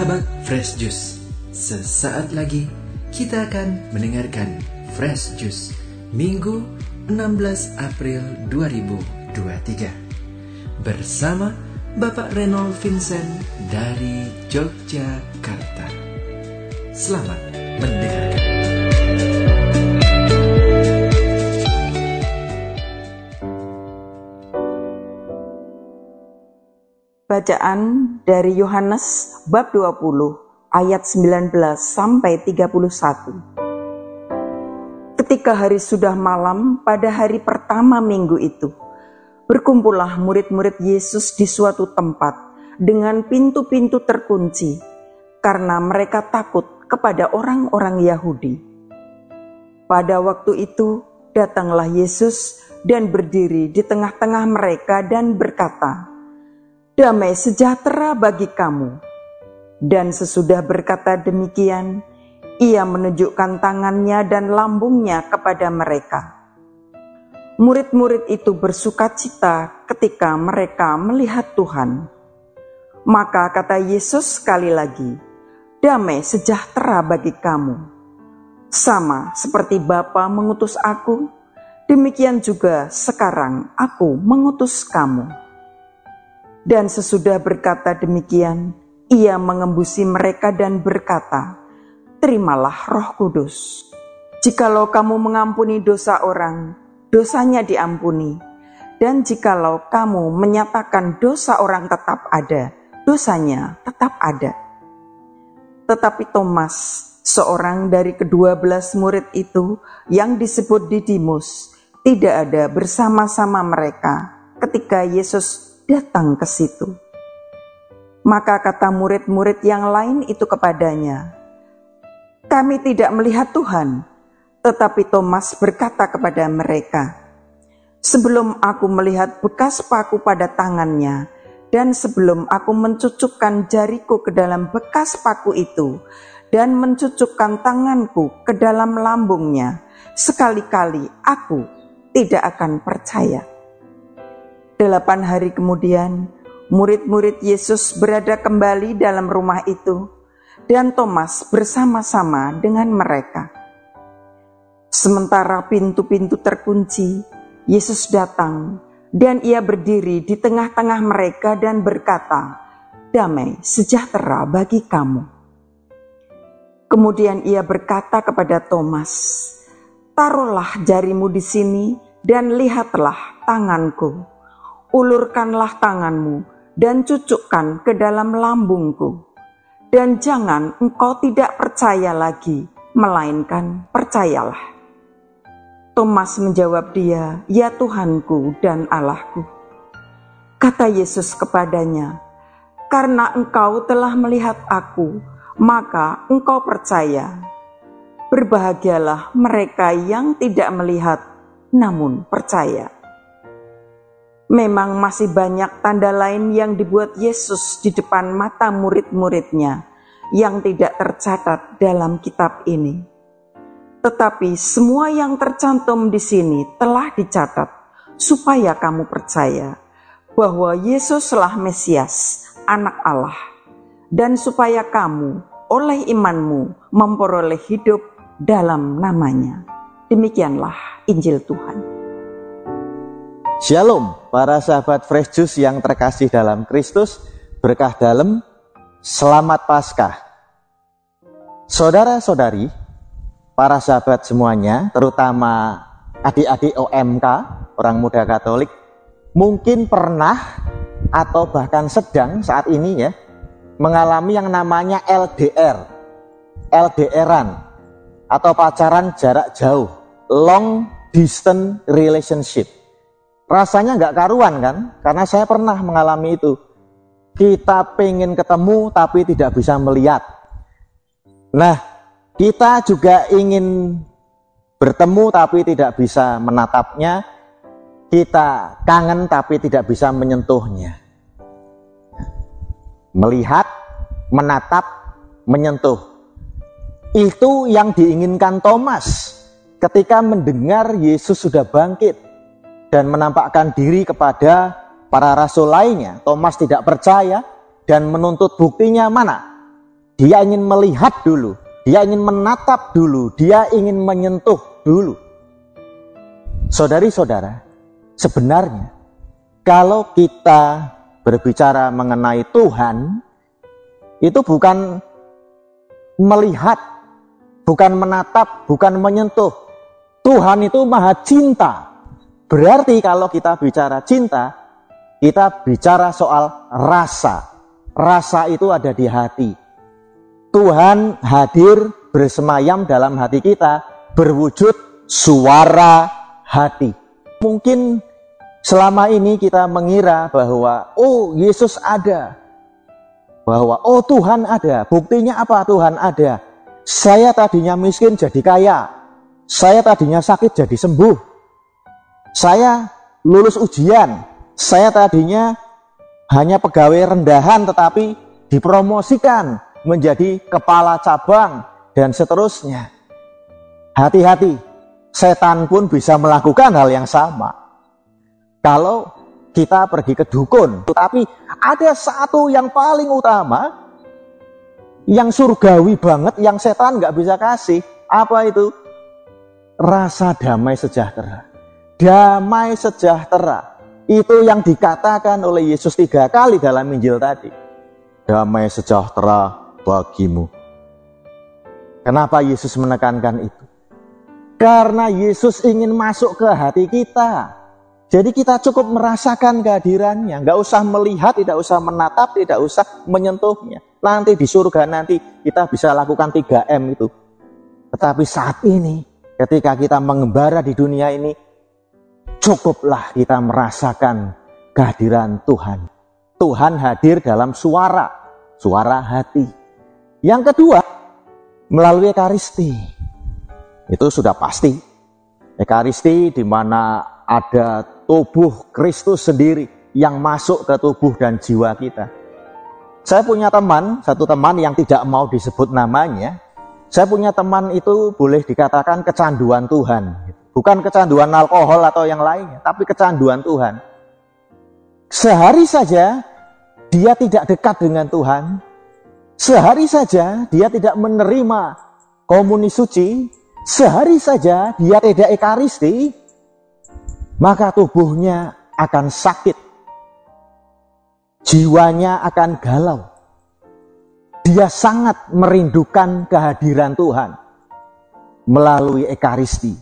Sahabat Fresh Juice, sesaat lagi kita akan mendengarkan Fresh Juice Minggu 16 April 2023 bersama Bapak Renol Vincent dari Yogyakarta. Selamat mendengarkan. Bacaan dari Yohanes bab 20 ayat 19 sampai 31. Ketika hari sudah malam pada hari pertama minggu itu, berkumpullah murid-murid Yesus di suatu tempat dengan pintu-pintu terkunci karena mereka takut kepada orang-orang Yahudi. Pada waktu itu datanglah Yesus dan berdiri di tengah-tengah mereka dan berkata, damai sejahtera bagi kamu. Dan sesudah berkata demikian, ia menunjukkan tangannya dan lambungnya kepada mereka. Murid-murid itu bersuka cita ketika mereka melihat Tuhan. Maka kata Yesus sekali lagi, damai sejahtera bagi kamu. Sama seperti Bapa mengutus aku, demikian juga sekarang aku mengutus kamu. Dan sesudah berkata demikian, ia mengembusi mereka dan berkata, Terimalah roh kudus. Jikalau kamu mengampuni dosa orang, dosanya diampuni. Dan jikalau kamu menyatakan dosa orang tetap ada, dosanya tetap ada. Tetapi Thomas, seorang dari kedua belas murid itu yang disebut Didimus, tidak ada bersama-sama mereka ketika Yesus datang ke situ. Maka kata murid-murid yang lain itu kepadanya, "Kami tidak melihat Tuhan." Tetapi Thomas berkata kepada mereka, "Sebelum aku melihat bekas paku pada tangannya, dan sebelum aku mencucukkan jariku ke dalam bekas paku itu, dan mencucukkan tanganku ke dalam lambungnya, sekali-kali aku tidak akan percaya." Delapan hari kemudian, murid-murid Yesus berada kembali dalam rumah itu, dan Thomas bersama-sama dengan mereka. Sementara pintu-pintu terkunci, Yesus datang dan ia berdiri di tengah-tengah mereka dan berkata, "Damai sejahtera bagi kamu." Kemudian ia berkata kepada Thomas, "Taruhlah jarimu di sini dan lihatlah tanganku." Ulurkanlah tanganmu dan cucukkan ke dalam lambungku. Dan jangan engkau tidak percaya lagi, melainkan percayalah. Thomas menjawab dia, Ya Tuhanku dan Allahku. Kata Yesus kepadanya, Karena engkau telah melihat aku, maka engkau percaya. Berbahagialah mereka yang tidak melihat, namun percaya. Memang masih banyak tanda lain yang dibuat Yesus di depan mata murid-muridnya yang tidak tercatat dalam kitab ini. Tetapi semua yang tercantum di sini telah dicatat supaya kamu percaya bahwa Yesuslah Mesias, anak Allah, dan supaya kamu oleh imanmu memperoleh hidup dalam namanya. Demikianlah Injil Tuhan. Shalom para sahabat Fresh Juice yang terkasih dalam Kristus, berkah dalam, selamat Paskah. Saudara-saudari, para sahabat semuanya, terutama adik-adik OMK, orang muda Katolik, mungkin pernah atau bahkan sedang saat ini ya, mengalami yang namanya LDR, LDRan, atau pacaran jarak jauh, long distance relationship rasanya nggak karuan kan? Karena saya pernah mengalami itu. Kita pengen ketemu tapi tidak bisa melihat. Nah, kita juga ingin bertemu tapi tidak bisa menatapnya. Kita kangen tapi tidak bisa menyentuhnya. Melihat, menatap, menyentuh. Itu yang diinginkan Thomas ketika mendengar Yesus sudah bangkit dan menampakkan diri kepada para rasul lainnya. Thomas tidak percaya dan menuntut buktinya mana? Dia ingin melihat dulu, dia ingin menatap dulu, dia ingin menyentuh dulu. Saudari-saudara, sebenarnya kalau kita berbicara mengenai Tuhan, itu bukan melihat, bukan menatap, bukan menyentuh. Tuhan itu maha cinta. Berarti kalau kita bicara cinta, kita bicara soal rasa. Rasa itu ada di hati. Tuhan hadir bersemayam dalam hati kita, berwujud suara hati. Mungkin selama ini kita mengira bahwa, oh Yesus ada. Bahwa, oh Tuhan ada. Buktinya apa Tuhan ada? Saya tadinya miskin jadi kaya. Saya tadinya sakit jadi sembuh. Saya lulus ujian. Saya tadinya hanya pegawai rendahan tetapi dipromosikan menjadi kepala cabang, dan seterusnya. Hati-hati, setan pun bisa melakukan hal yang sama. Kalau kita pergi ke dukun, tetapi ada satu yang paling utama, yang surgawi banget, yang setan nggak bisa kasih. Apa itu? Rasa damai sejahtera. Damai sejahtera. Itu yang dikatakan oleh Yesus tiga kali dalam Injil tadi. Damai sejahtera bagimu. Kenapa Yesus menekankan itu? Karena Yesus ingin masuk ke hati kita. Jadi kita cukup merasakan kehadirannya. Nggak usah melihat, tidak usah menatap, tidak usah menyentuhnya. Nanti di surga nanti kita bisa lakukan 3M itu. Tetapi saat ini, ketika kita mengembara di dunia ini, cukuplah kita merasakan kehadiran Tuhan. Tuhan hadir dalam suara, suara hati. Yang kedua, melalui ekaristi. Itu sudah pasti. Ekaristi di mana ada tubuh Kristus sendiri yang masuk ke tubuh dan jiwa kita. Saya punya teman, satu teman yang tidak mau disebut namanya. Saya punya teman itu boleh dikatakan kecanduan Tuhan. Bukan kecanduan alkohol atau yang lainnya, tapi kecanduan Tuhan. Sehari saja dia tidak dekat dengan Tuhan, Sehari saja dia tidak menerima komuni suci, sehari saja dia tidak ekaristi, maka tubuhnya akan sakit. Jiwanya akan galau. Dia sangat merindukan kehadiran Tuhan melalui ekaristi.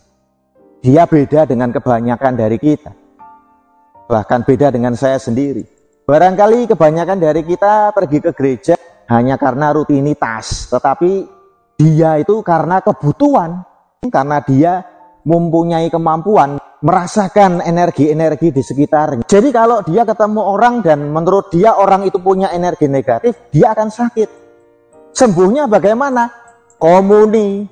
Dia beda dengan kebanyakan dari kita. Bahkan beda dengan saya sendiri. Barangkali kebanyakan dari kita pergi ke gereja hanya karena rutinitas, tetapi dia itu karena kebutuhan, karena dia mempunyai kemampuan merasakan energi-energi di sekitarnya. Jadi kalau dia ketemu orang dan menurut dia orang itu punya energi negatif, dia akan sakit. Sembuhnya bagaimana? Komuni.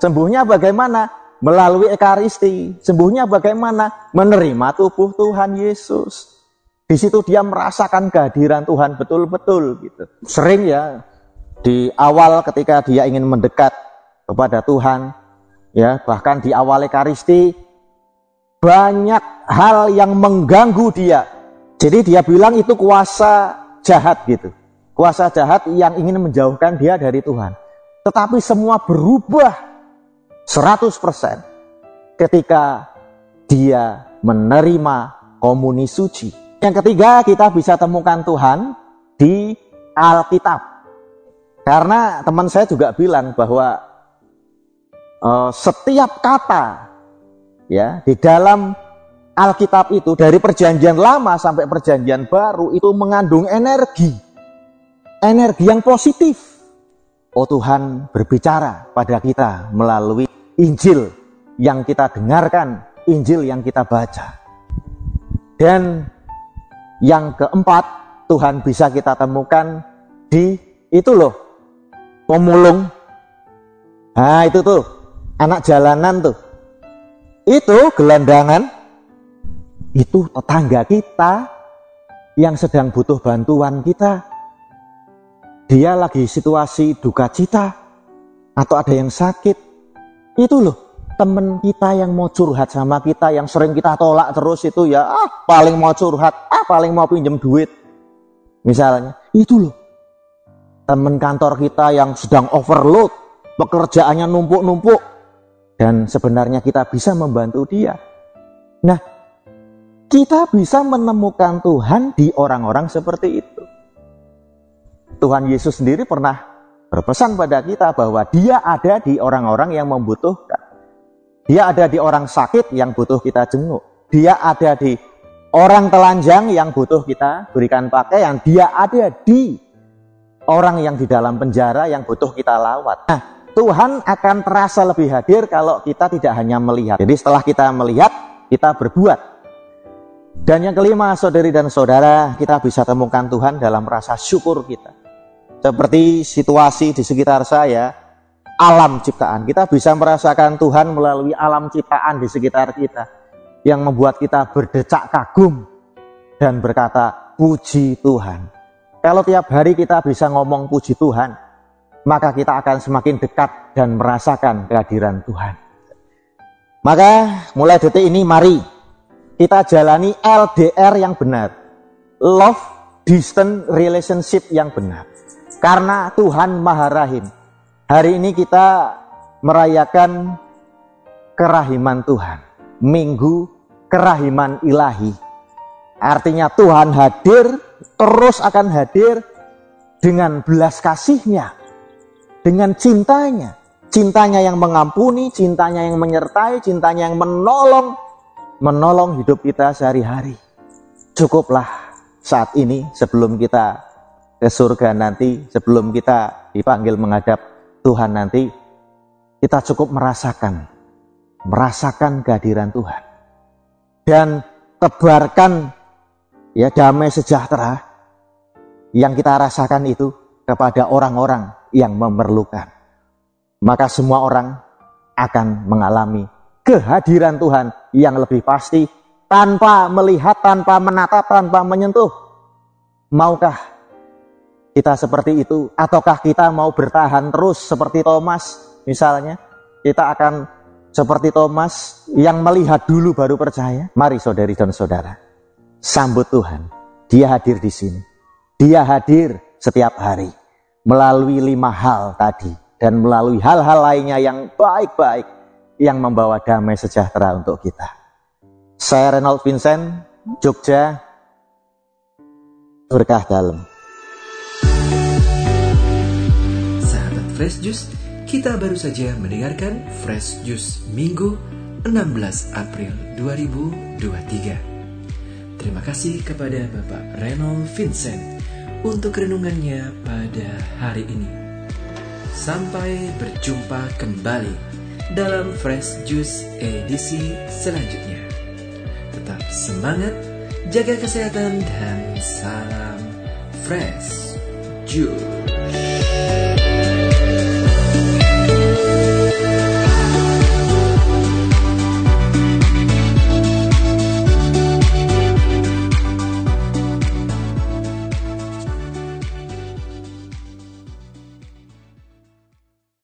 Sembuhnya bagaimana? Melalui ekaristi. Sembuhnya bagaimana? Menerima tubuh Tuhan Yesus. Di situ dia merasakan kehadiran Tuhan betul-betul gitu. Sering ya di awal ketika dia ingin mendekat kepada Tuhan, ya bahkan di awal Ekaristi banyak hal yang mengganggu dia. Jadi dia bilang itu kuasa jahat gitu. Kuasa jahat yang ingin menjauhkan dia dari Tuhan. Tetapi semua berubah 100% ketika dia menerima komuni suci. Yang ketiga, kita bisa temukan Tuhan di Alkitab. Karena teman saya juga bilang bahwa uh, setiap kata ya di dalam Alkitab itu dari perjanjian lama sampai perjanjian baru itu mengandung energi. Energi yang positif. Oh Tuhan berbicara pada kita melalui Injil yang kita dengarkan, Injil yang kita baca. Dan yang keempat, Tuhan bisa kita temukan di itu loh, pemulung. Nah itu tuh, anak jalanan tuh. Itu gelandangan, itu tetangga kita yang sedang butuh bantuan kita. Dia lagi situasi duka cita, atau ada yang sakit. Itu loh, temen kita yang mau curhat sama kita yang sering kita tolak terus itu ya ah paling mau curhat ah paling mau pinjem duit misalnya itu loh teman kantor kita yang sedang overload, pekerjaannya numpuk-numpuk, dan sebenarnya kita bisa membantu dia. Nah, kita bisa menemukan Tuhan di orang-orang seperti itu. Tuhan Yesus sendiri pernah berpesan pada kita bahwa Dia ada di orang-orang yang membutuhkan. Dia ada di orang sakit yang butuh kita jenguk. Dia ada di orang telanjang yang butuh kita berikan pakaian. Dia ada di orang yang di dalam penjara yang butuh kita lawat. Nah, Tuhan akan terasa lebih hadir kalau kita tidak hanya melihat. Jadi setelah kita melihat, kita berbuat. Dan yang kelima, saudari dan saudara, kita bisa temukan Tuhan dalam rasa syukur kita. Seperti situasi di sekitar saya, alam ciptaan. Kita bisa merasakan Tuhan melalui alam ciptaan di sekitar kita. Yang membuat kita berdecak kagum dan berkata, puji Tuhan. Kalau tiap hari kita bisa ngomong puji Tuhan, maka kita akan semakin dekat dan merasakan kehadiran Tuhan. Maka mulai detik ini mari kita jalani LDR yang benar. Love distant relationship yang benar. Karena Tuhan Maha Rahim. Hari ini kita merayakan kerahiman Tuhan. Minggu kerahiman ilahi. Artinya Tuhan hadir, terus akan hadir dengan belas kasihnya. Dengan cintanya. Cintanya yang mengampuni, cintanya yang menyertai, cintanya yang menolong. Menolong hidup kita sehari-hari. Cukuplah saat ini sebelum kita ke surga nanti sebelum kita dipanggil menghadap Tuhan nanti kita cukup merasakan merasakan kehadiran Tuhan dan tebarkan ya damai sejahtera yang kita rasakan itu kepada orang-orang yang memerlukan maka semua orang akan mengalami kehadiran Tuhan yang lebih pasti tanpa melihat, tanpa menatap, tanpa menyentuh. Maukah kita seperti itu. Ataukah kita mau bertahan terus seperti Thomas? Misalnya kita akan seperti Thomas yang melihat dulu baru percaya. Mari saudari dan saudara sambut Tuhan. Dia hadir di sini. Dia hadir setiap hari melalui lima hal tadi dan melalui hal-hal lainnya yang baik-baik yang membawa damai sejahtera untuk kita. Saya Renald Vincent Jogja berkah dalam Fresh Juice, kita baru saja mendengarkan Fresh Juice Minggu 16 April 2023. Terima kasih kepada Bapak Reynold Vincent untuk renungannya pada hari ini. Sampai berjumpa kembali dalam Fresh Juice edisi selanjutnya. Tetap semangat, jaga kesehatan, dan salam Fresh Juice.